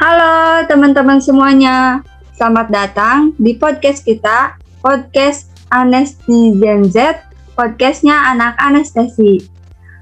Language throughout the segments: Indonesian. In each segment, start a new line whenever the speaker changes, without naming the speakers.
Halo teman-teman semuanya, selamat datang di podcast kita, podcast Anesti Gen Z, podcastnya anak anestesi.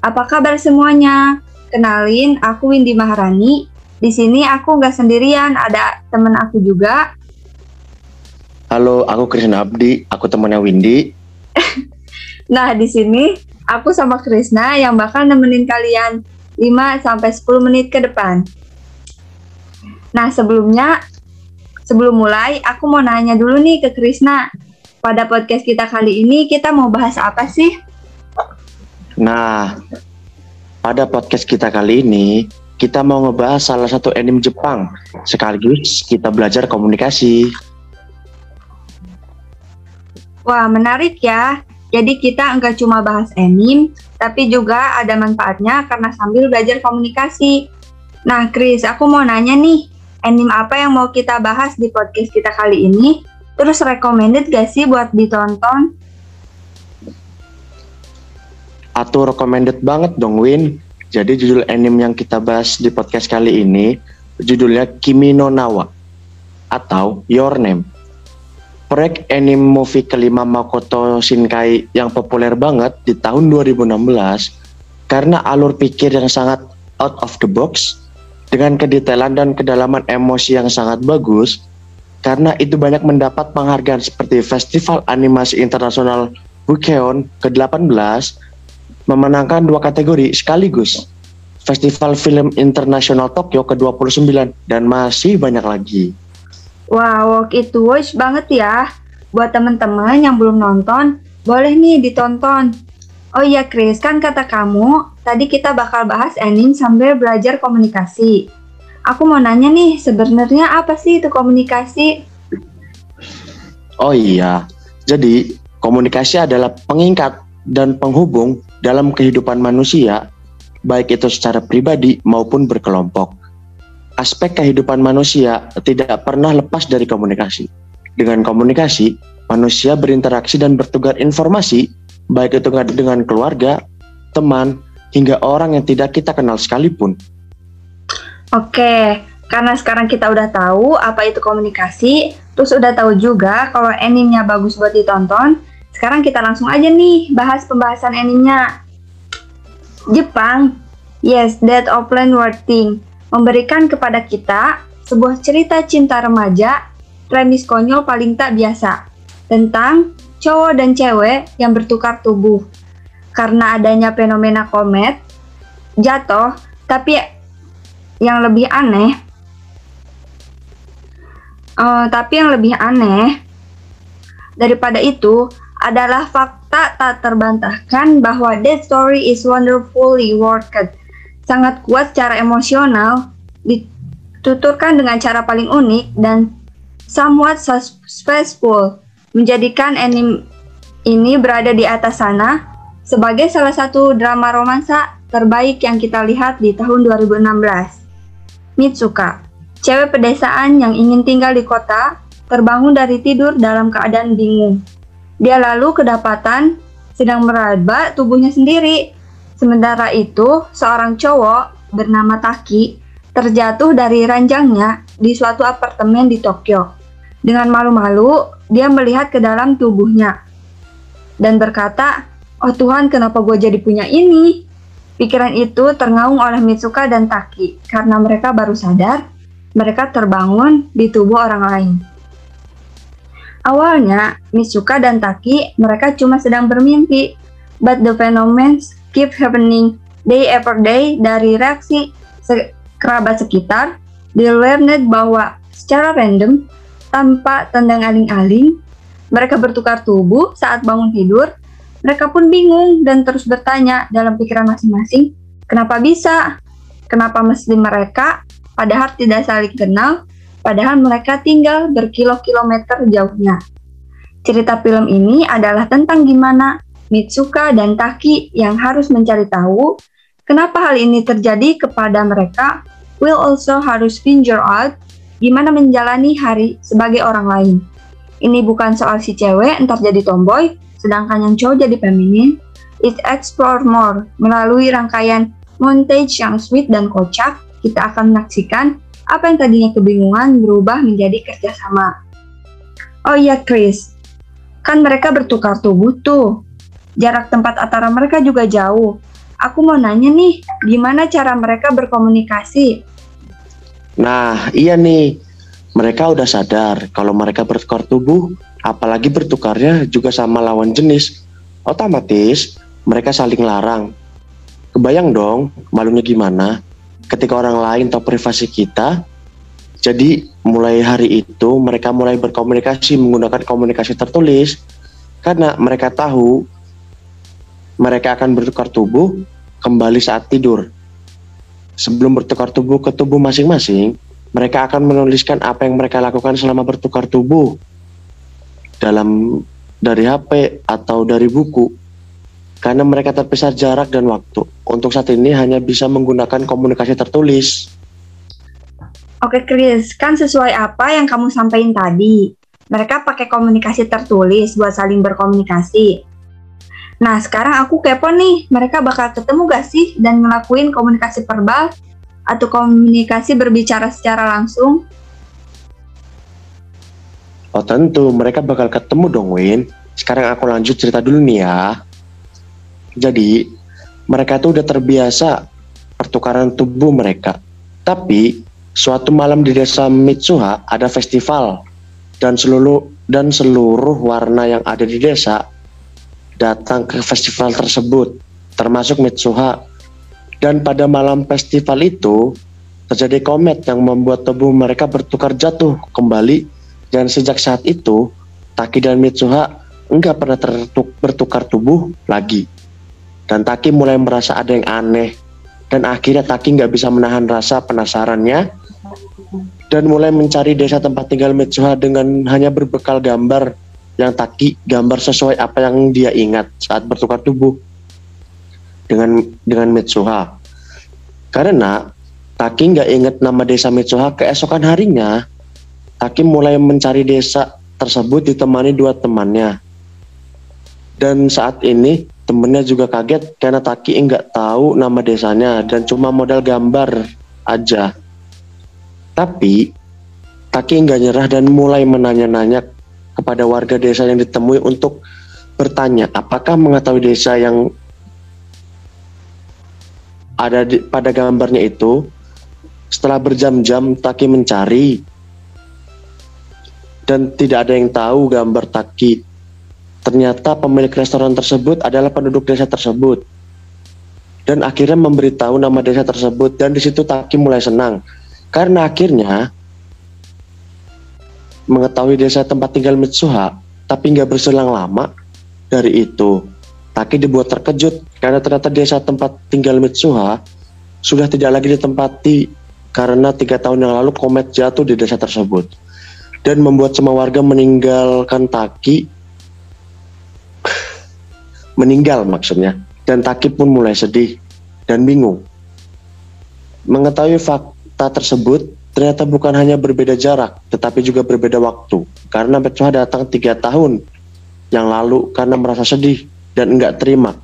Apa kabar semuanya? Kenalin, aku Windy Maharani. Di sini aku nggak sendirian, ada teman aku juga.
Halo, aku Krisna Abdi, aku temannya Windy.
Nah, di sini aku sama Krisna yang bakal nemenin kalian 5 sampai 10 menit ke depan. Nah, sebelumnya sebelum mulai aku mau nanya dulu nih ke Krisna. Pada podcast kita kali ini kita mau bahas apa sih?
Nah, pada podcast kita kali ini kita mau ngebahas salah satu anime Jepang sekaligus kita belajar komunikasi.
Wah, menarik ya. Jadi kita enggak cuma bahas anime, tapi juga ada manfaatnya karena sambil belajar komunikasi. Nah, Chris, aku mau nanya nih, anime apa yang mau kita bahas di podcast kita kali ini? Terus recommended gak sih buat ditonton?
Atau recommended banget dong Win. Jadi judul anime yang kita bahas di podcast kali ini judulnya Kimi no Nawa atau Your Name. Proyek anime movie kelima Makoto Shinkai yang populer banget di tahun 2016 karena alur pikir yang sangat out of the box dengan kedetailan dan kedalaman emosi yang sangat bagus karena itu banyak mendapat penghargaan seperti Festival Animasi Internasional Bukeon ke-18 memenangkan dua kategori sekaligus Festival Film Internasional Tokyo ke-29 dan masih banyak lagi.
Wow, it watch banget ya. Buat teman-teman yang belum nonton, boleh nih ditonton. Oh iya Chris, kan kata kamu, tadi kita bakal bahas anime sambil belajar komunikasi. Aku mau nanya nih, sebenarnya apa sih itu komunikasi?
Oh iya, jadi komunikasi adalah pengingkat dan penghubung dalam kehidupan manusia, baik itu secara pribadi maupun berkelompok. Aspek kehidupan manusia tidak pernah lepas dari komunikasi. Dengan komunikasi, manusia berinteraksi dan bertukar informasi, baik itu dengan keluarga, teman, hingga orang yang tidak kita kenal sekalipun.
Oke, karena sekarang kita udah tahu apa itu komunikasi, terus udah tahu juga kalau animenya bagus buat ditonton, sekarang kita langsung aja nih bahas pembahasan animenya. Jepang, yes, that open world thing, memberikan kepada kita sebuah cerita cinta remaja, premis konyol paling tak biasa, tentang cowok dan cewek yang bertukar tubuh. Karena adanya fenomena komet, jatuh, tapi yang lebih aneh, uh, tapi yang lebih aneh daripada itu adalah fakta tak terbantahkan bahwa Dead Story is wonderfully worked. Sangat kuat secara emosional, dituturkan dengan cara paling unik dan somewhat suspenseful, menjadikan anime ini berada di atas sana sebagai salah satu drama romansa terbaik yang kita lihat di tahun 2016. Mitsuka, cewek pedesaan yang ingin tinggal di kota, terbangun dari tidur dalam keadaan bingung. Dia lalu kedapatan sedang meraba tubuhnya sendiri Sementara itu, seorang cowok bernama Taki terjatuh dari ranjangnya di suatu apartemen di Tokyo. Dengan malu-malu, dia melihat ke dalam tubuhnya dan berkata, "Oh Tuhan, kenapa gue jadi punya ini?" Pikiran itu terngaung oleh Mitsuka dan Taki karena mereka baru sadar mereka terbangun di tubuh orang lain. Awalnya, Mitsuka dan Taki mereka cuma sedang bermimpi, but the phenomena keep happening day after day dari reaksi se kerabat sekitar, they learned bahwa secara random, tanpa tendang aling-aling, mereka bertukar tubuh saat bangun tidur. Mereka pun bingung dan terus bertanya dalam pikiran masing-masing, kenapa bisa? Kenapa mesti mereka, padahal tidak saling kenal, padahal mereka tinggal berkilo-kilometer jauhnya. Cerita film ini adalah tentang gimana Mitsuka dan Taki yang harus mencari tahu kenapa hal ini terjadi kepada mereka will also harus figure out gimana menjalani hari sebagai orang lain. Ini bukan soal si cewek entar jadi tomboy, sedangkan yang cowok jadi feminin. It explore more melalui rangkaian montage yang sweet dan kocak. Kita akan menyaksikan apa yang tadinya kebingungan berubah menjadi kerjasama. Oh iya Chris, kan mereka bertukar tubuh tuh. Jarak tempat antara mereka juga jauh. Aku mau nanya nih, gimana cara mereka berkomunikasi?
Nah, iya nih. Mereka udah sadar kalau mereka bertukar tubuh, apalagi bertukarnya juga sama lawan jenis. Otomatis mereka saling larang. Kebayang dong malunya gimana ketika orang lain tahu privasi kita. Jadi mulai hari itu mereka mulai berkomunikasi menggunakan komunikasi tertulis karena mereka tahu mereka akan bertukar tubuh kembali saat tidur. Sebelum bertukar tubuh ke tubuh masing-masing, mereka akan menuliskan apa yang mereka lakukan selama bertukar tubuh dalam dari HP atau dari buku karena mereka terpisah jarak dan waktu. Untuk saat ini hanya bisa menggunakan komunikasi tertulis.
Oke Chris, kan sesuai apa yang kamu sampaikan tadi. Mereka pakai komunikasi tertulis buat saling berkomunikasi. Nah sekarang aku kepo nih, mereka bakal ketemu gak sih dan ngelakuin komunikasi verbal atau komunikasi berbicara secara langsung?
Oh tentu, mereka bakal ketemu dong Win. Sekarang aku lanjut cerita dulu nih ya. Jadi mereka tuh udah terbiasa pertukaran tubuh mereka. Tapi suatu malam di desa Mitsuha ada festival dan seluruh dan seluruh warna yang ada di desa datang ke festival tersebut, termasuk Mitsuha. Dan pada malam festival itu terjadi komet yang membuat tubuh mereka bertukar jatuh kembali dan sejak saat itu Taki dan Mitsuha enggak pernah bertukar tubuh lagi. Dan Taki mulai merasa ada yang aneh. Dan akhirnya Taki nggak bisa menahan rasa penasarannya dan mulai mencari desa tempat tinggal Mitsuha dengan hanya berbekal gambar yang Taki gambar sesuai apa yang dia ingat saat bertukar tubuh dengan dengan Mitsuha. Karena Taki nggak ingat nama desa Mitsuha keesokan harinya, Taki mulai mencari desa tersebut ditemani dua temannya. Dan saat ini Temennya juga kaget karena Taki nggak tahu nama desanya dan cuma modal gambar aja. Tapi Taki nggak nyerah dan mulai menanya-nanya kepada warga desa yang ditemui untuk bertanya apakah mengetahui desa yang ada di, pada gambarnya itu. Setelah berjam-jam Taki mencari dan tidak ada yang tahu gambar Taki Ternyata pemilik restoran tersebut adalah penduduk desa tersebut. Dan akhirnya memberitahu nama desa tersebut dan di situ Taki mulai senang. Karena akhirnya mengetahui desa tempat tinggal Mitsuha, tapi nggak berselang lama dari itu Taki dibuat terkejut karena ternyata desa tempat tinggal Mitsuha sudah tidak lagi ditempati karena tiga tahun yang lalu komet jatuh di desa tersebut dan membuat semua warga meninggalkan Taki meninggal maksudnya dan Taki pun mulai sedih dan bingung. Mengetahui fakta tersebut, ternyata bukan hanya berbeda jarak, tetapi juga berbeda waktu. Karena Petsuha datang tiga tahun yang lalu karena merasa sedih dan enggak terima.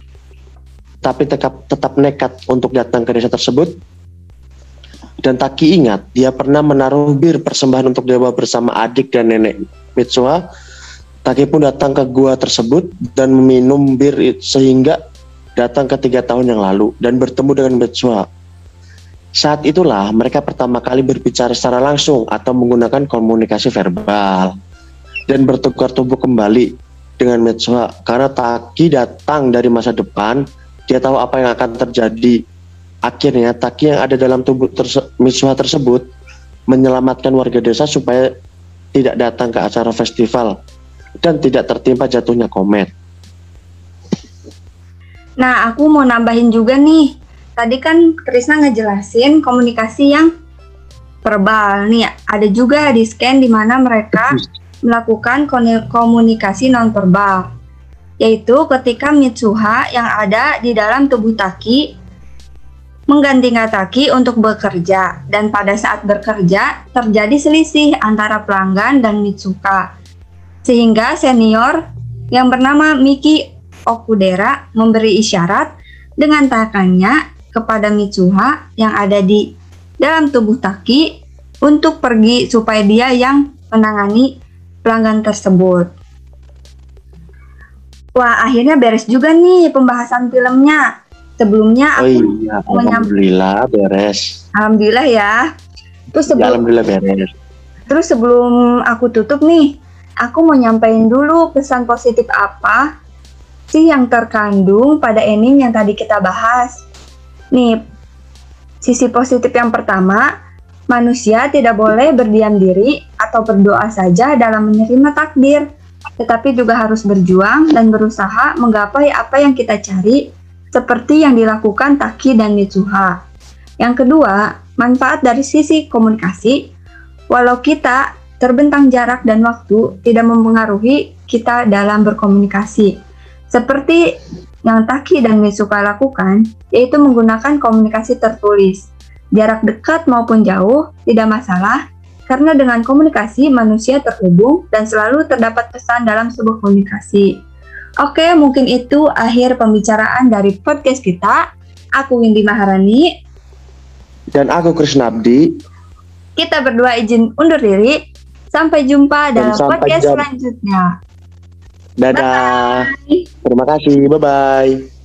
Tapi tetap, tetap nekat untuk datang ke desa tersebut. Dan Taki ingat, dia pernah menaruh bir persembahan untuk dewa bersama adik dan nenek Mitsuha. Taki pun datang ke gua tersebut dan meminum bir sehingga datang ke tiga tahun yang lalu dan bertemu dengan Betsua. Saat itulah mereka pertama kali berbicara secara langsung atau menggunakan komunikasi verbal dan bertukar tubuh kembali dengan Metsua karena Taki datang dari masa depan dia tahu apa yang akan terjadi akhirnya Taki yang ada dalam tubuh terse Mitsua tersebut menyelamatkan warga desa supaya tidak datang ke acara festival dan tidak tertimpa jatuhnya komet.
Nah, aku mau nambahin juga nih. Tadi kan Krisna ngejelasin komunikasi yang verbal. Nih, ada juga di scan di mana mereka melakukan komunikasi non verbal. Yaitu ketika Mitsuha yang ada di dalam tubuh Taki menggantikan Taki untuk bekerja dan pada saat bekerja terjadi selisih antara pelanggan dan Mitsuka sehingga senior yang bernama Miki Okudera memberi isyarat dengan tangannya kepada Mitsuha yang ada di dalam tubuh Taki untuk pergi supaya dia yang menangani pelanggan tersebut. Wah, akhirnya beres juga nih pembahasan filmnya. Sebelumnya
Oh
aku
iya,
menyam-
alhamdulillah beres.
alhamdulillah ya. Terus
Ya,
sebelum
alhamdulillah beres.
terus sebelum aku tutup nih, aku mau nyampein dulu pesan positif apa sih yang terkandung pada anime yang tadi kita bahas. Nih, sisi positif yang pertama, manusia tidak boleh berdiam diri atau berdoa saja dalam menerima takdir, tetapi juga harus berjuang dan berusaha menggapai apa yang kita cari, seperti yang dilakukan Taki dan Mitsuha. Yang kedua, manfaat dari sisi komunikasi, walau kita terbentang jarak dan waktu tidak mempengaruhi kita dalam berkomunikasi. Seperti yang Taki dan Mitsuha lakukan, yaitu menggunakan komunikasi tertulis. Jarak dekat maupun jauh tidak masalah, karena dengan komunikasi manusia terhubung dan selalu terdapat pesan dalam sebuah komunikasi. Oke, mungkin itu akhir pembicaraan dari podcast kita. Aku Windy Maharani.
Dan aku Krishna Abdi.
Kita berdua izin undur diri. Sampai jumpa
Dan
dalam
sampai
podcast
jam-
selanjutnya.
Dadah.
Bye.
Terima kasih. Bye bye.